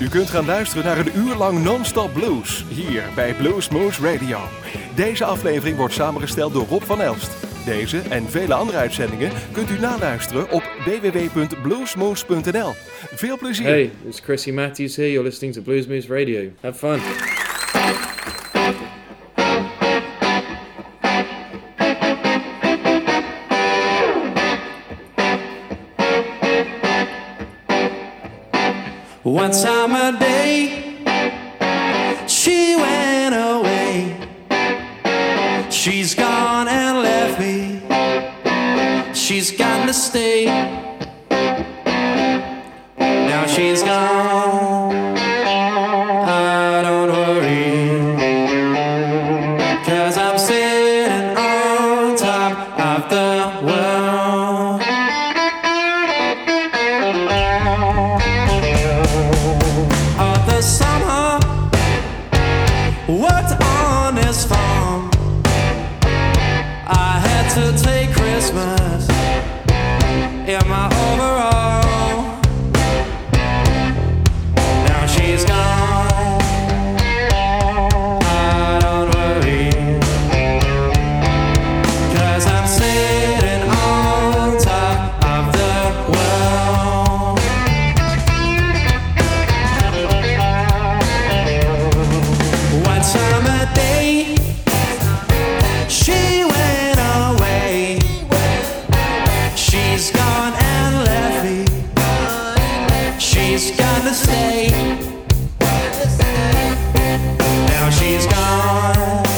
U kunt gaan luisteren naar een uur lang non-stop blues hier bij Blues Moose Radio. Deze aflevering wordt samengesteld door Rob van Elst. Deze en vele andere uitzendingen kunt u naluisteren op www.bluesmoose.nl. Veel plezier! Hey, it's Chrissy Matthews here. You're listening to Blues Moose Radio. Have fun. One summer day, she went away. She's gone and left me. She's got to stay. Now she's gone. She's gonna stay. Now she's gone.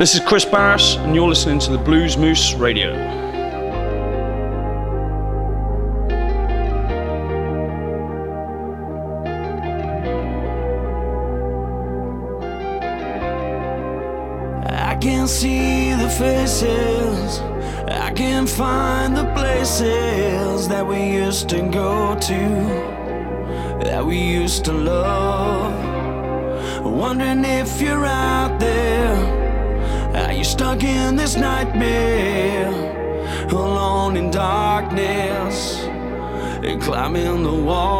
This is Chris Barris, and you're listening to the Blues Moose Radio. I can see the faces. I can find the places that we used to go to, that we used to love. Wondering if you're out there. Are you stuck in this nightmare? Alone in darkness, and climbing the walls.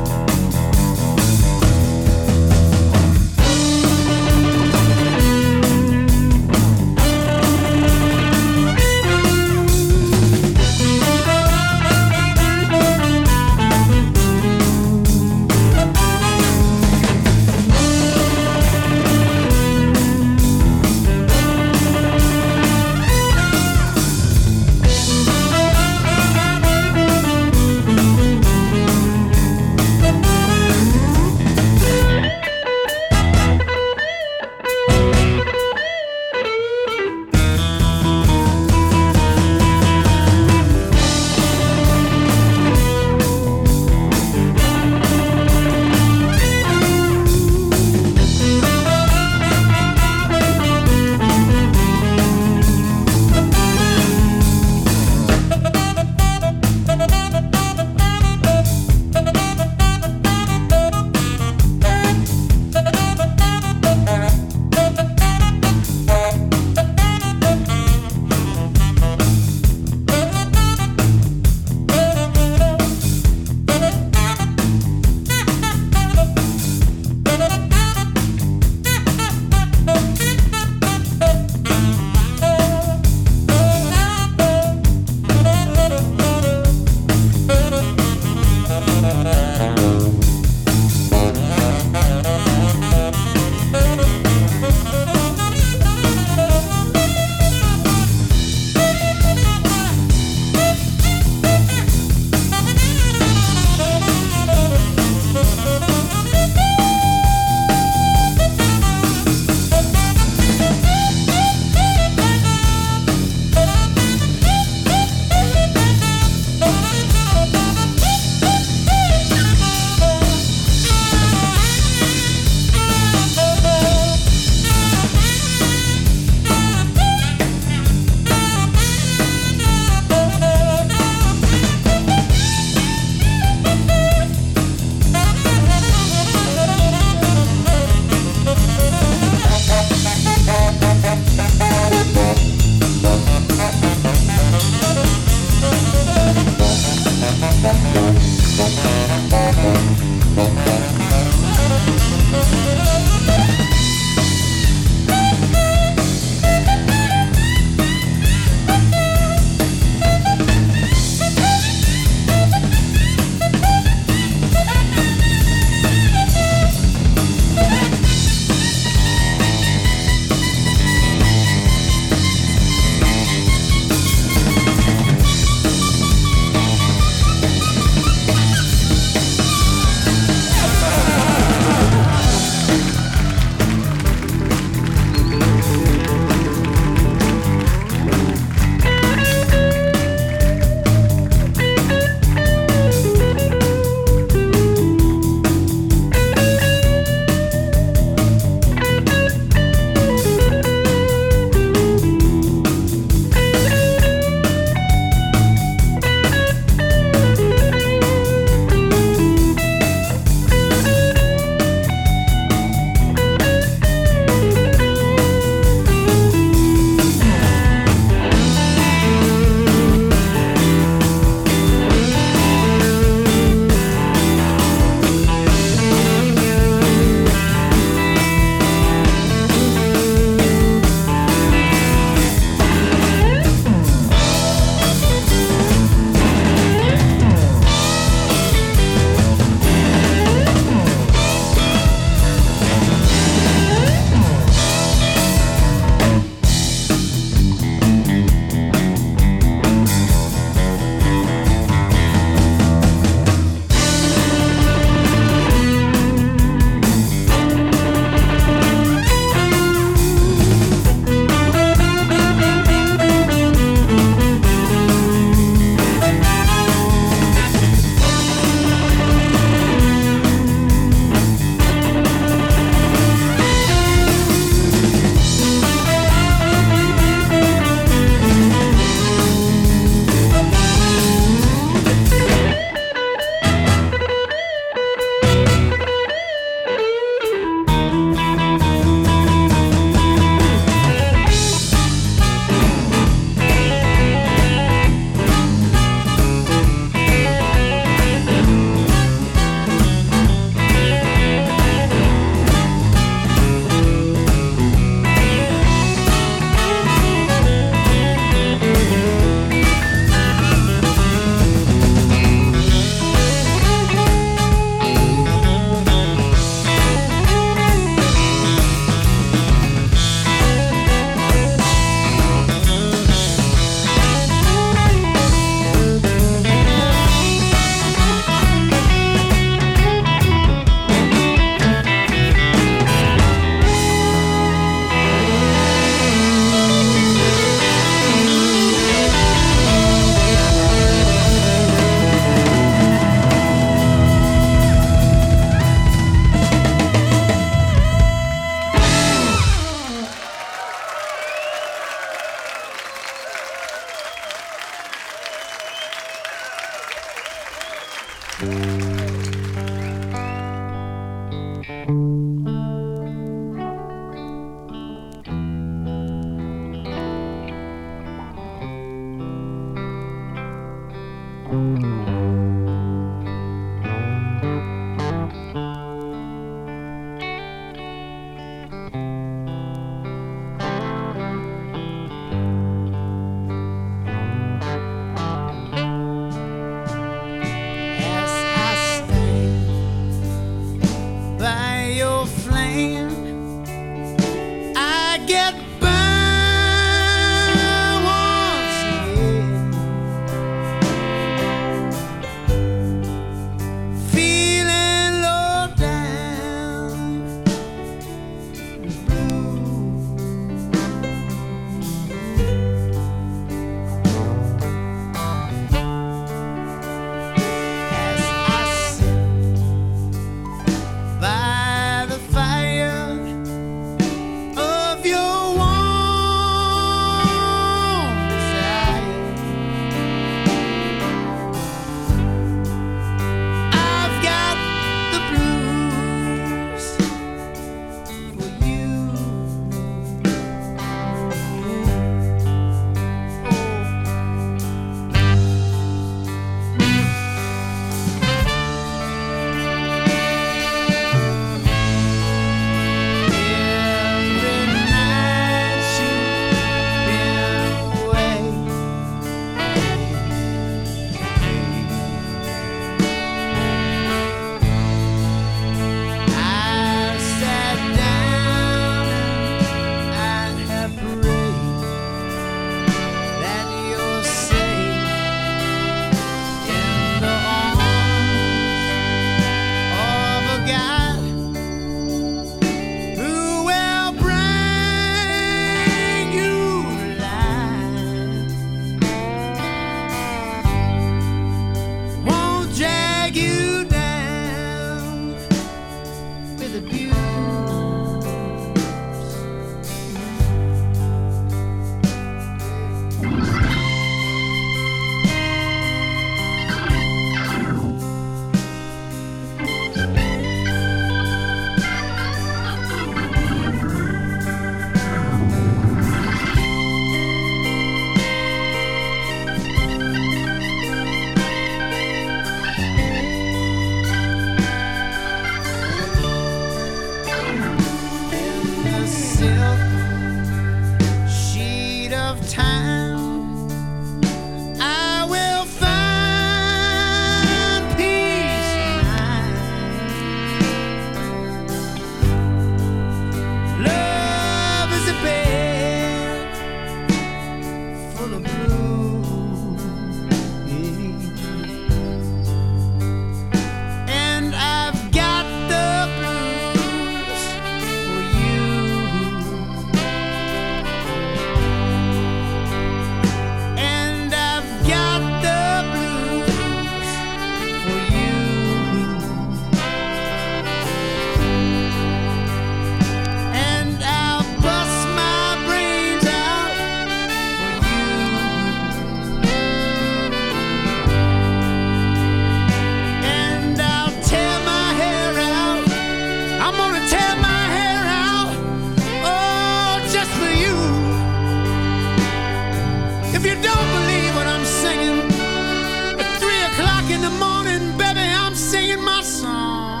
my song.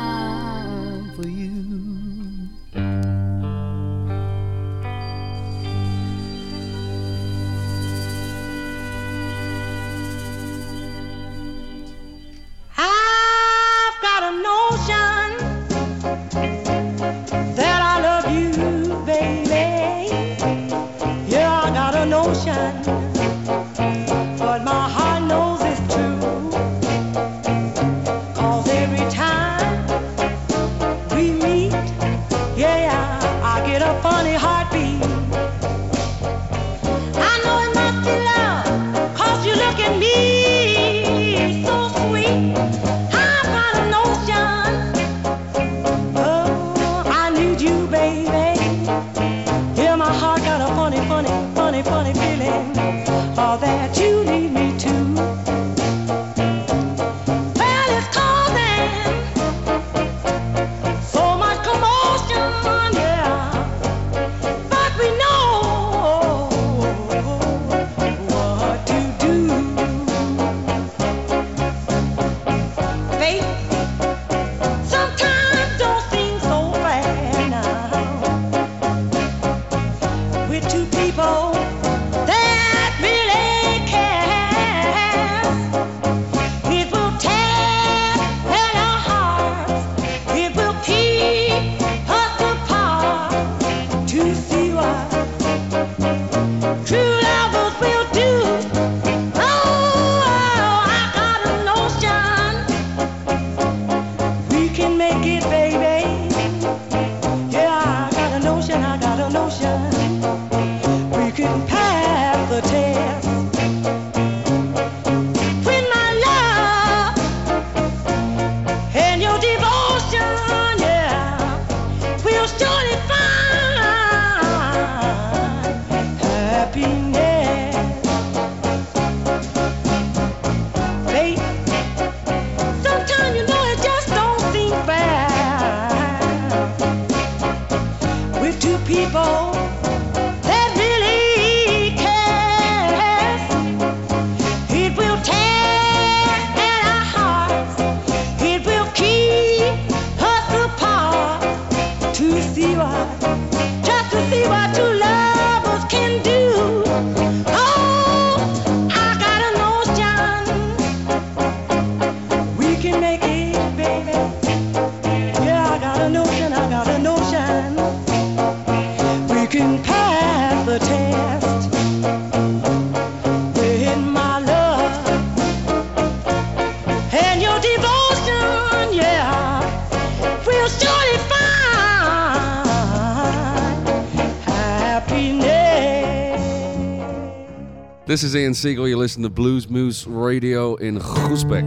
This is Ian Siegel. You listen to Blues Moose Radio in Groesbeek.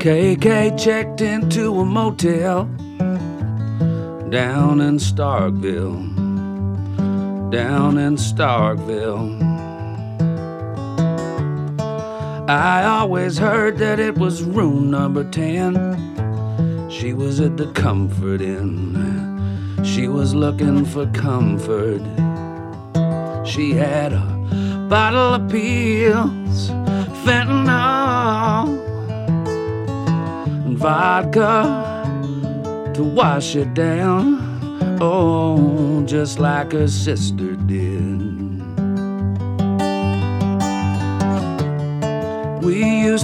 KK checked into a motel down in Starkville. Down in Starkville. I always heard that it was room number 10. She was at the Comfort Inn. She was looking for comfort. She had a bottle of pills, fentanyl, and vodka to wash it down. Oh, just like her sister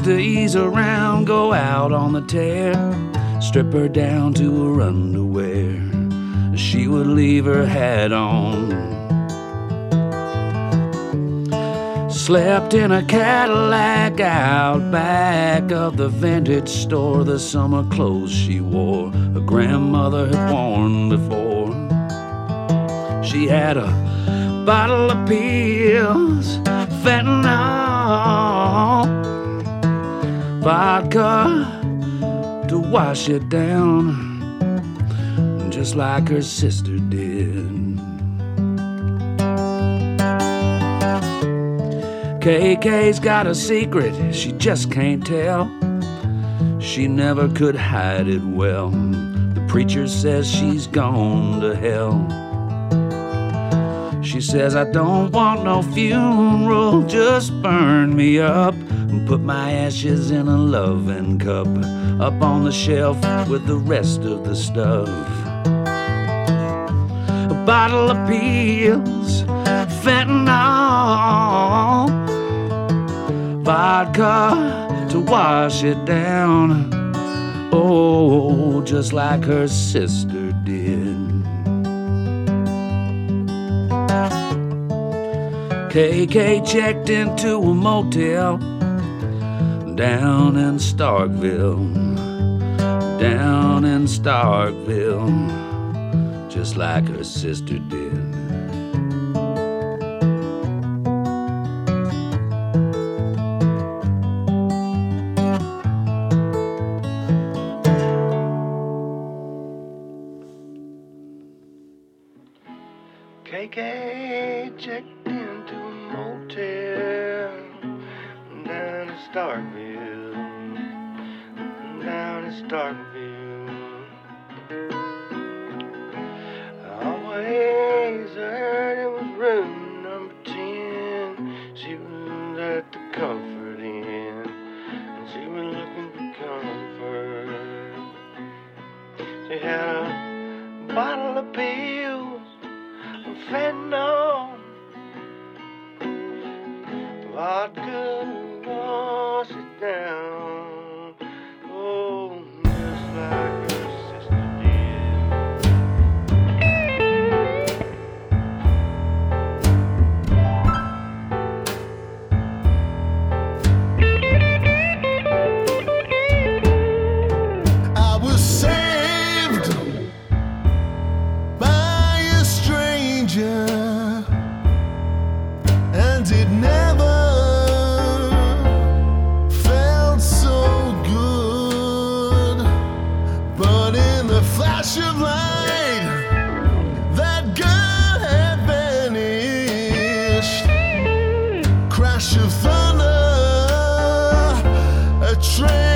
to ease around, go out on the tear, strip her down to her underwear. She would leave her hat on. Slept in a Cadillac out back of the vintage store. The summer clothes she wore, her grandmother had worn before. She had a bottle of pills, fentanyl, vodka to wash it down, just like her sister did. KK's got a secret she just can't tell. She never could hide it well. The preacher says she's gone to hell. She says, I don't want no funeral, just burn me up and put my ashes in a loving cup up on the shelf with the rest of the stuff. A bottle of pills, fentanyl, vodka to wash it down. Oh, just like her sister did. KK checked into a motel down in Starkville, down in Starkville, just like her sister did. The flash of light, that girl had vanished. Crash of thunder, a trail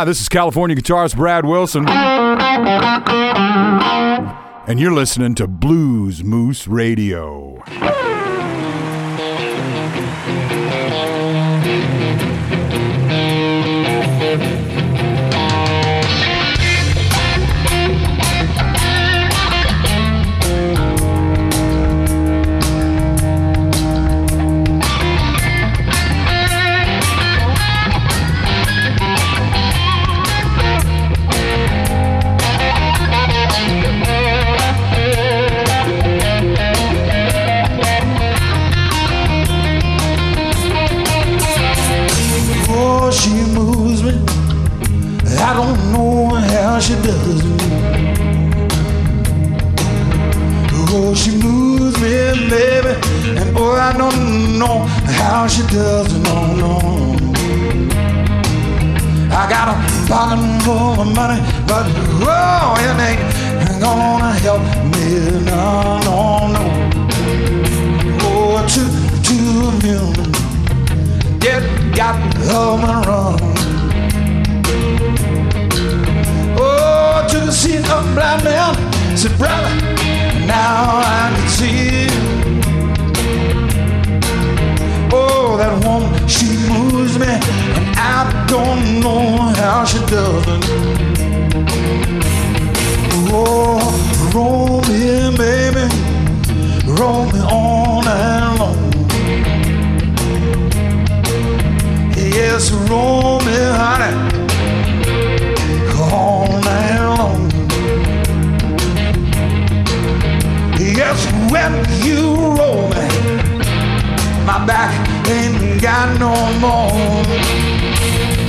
Hi, this is California guitarist Brad Wilson. And you're listening to Blues Moose Radio. She does. Oh, she moves me, baby. And oh, I don't know how she does it. No, no. I got a pocket full of money, but oh, it ain't gonna help me. No, no, no. Oh, two, two million get got home and run. Oh, to the scene of blind man, said, brother, now I can see. Oh, that woman, she moves me, and I don't know how she does it. Oh, roll me, baby, roll me on and on. Yes, roll me, honey, Yes, when you roll me, my back ain't got no more.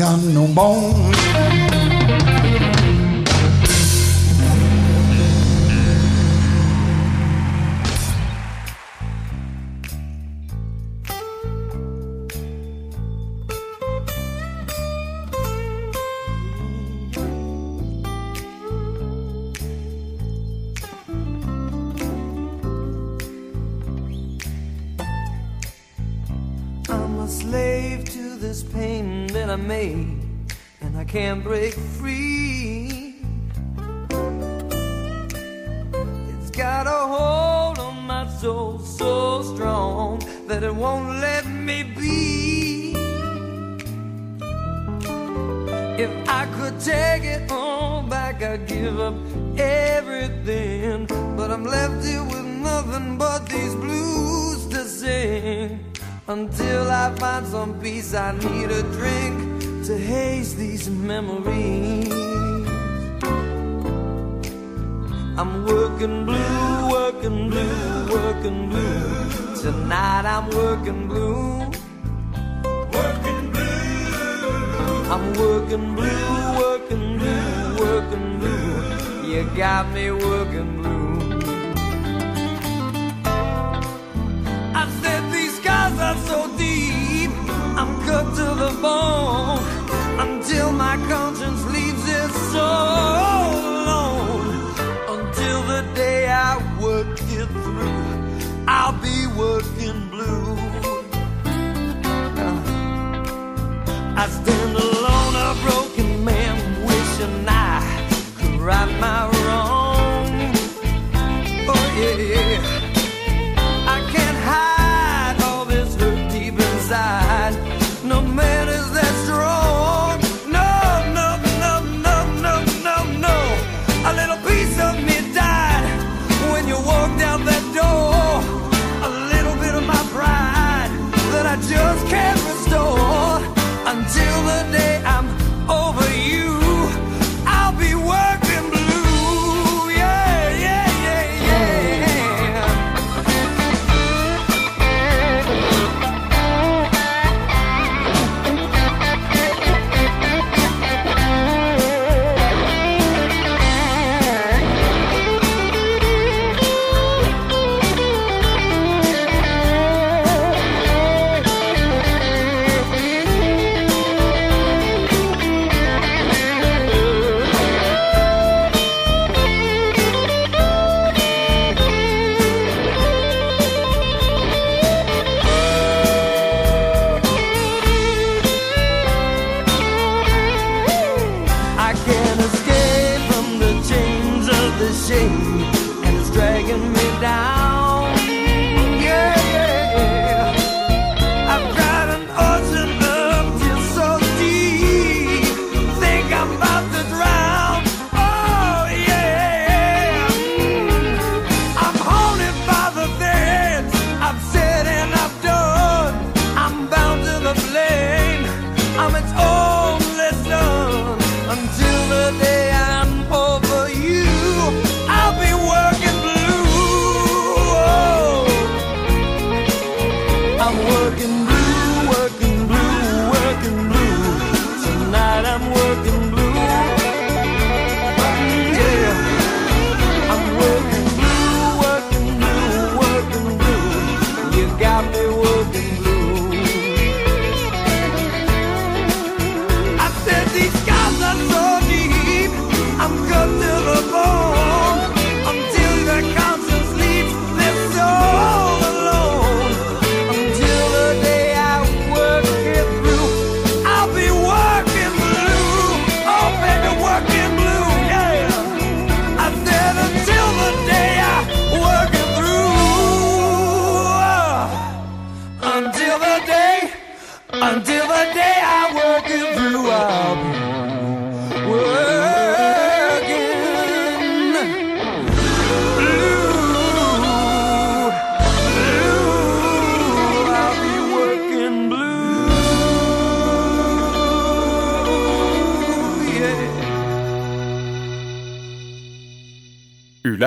got no bones. Until I find some peace, I need a drink to haze these memories. I'm working blue, working blue, working blue. Tonight I'm working blue. Working blue. I'm working blue, working blue, working blue. You got me working blue.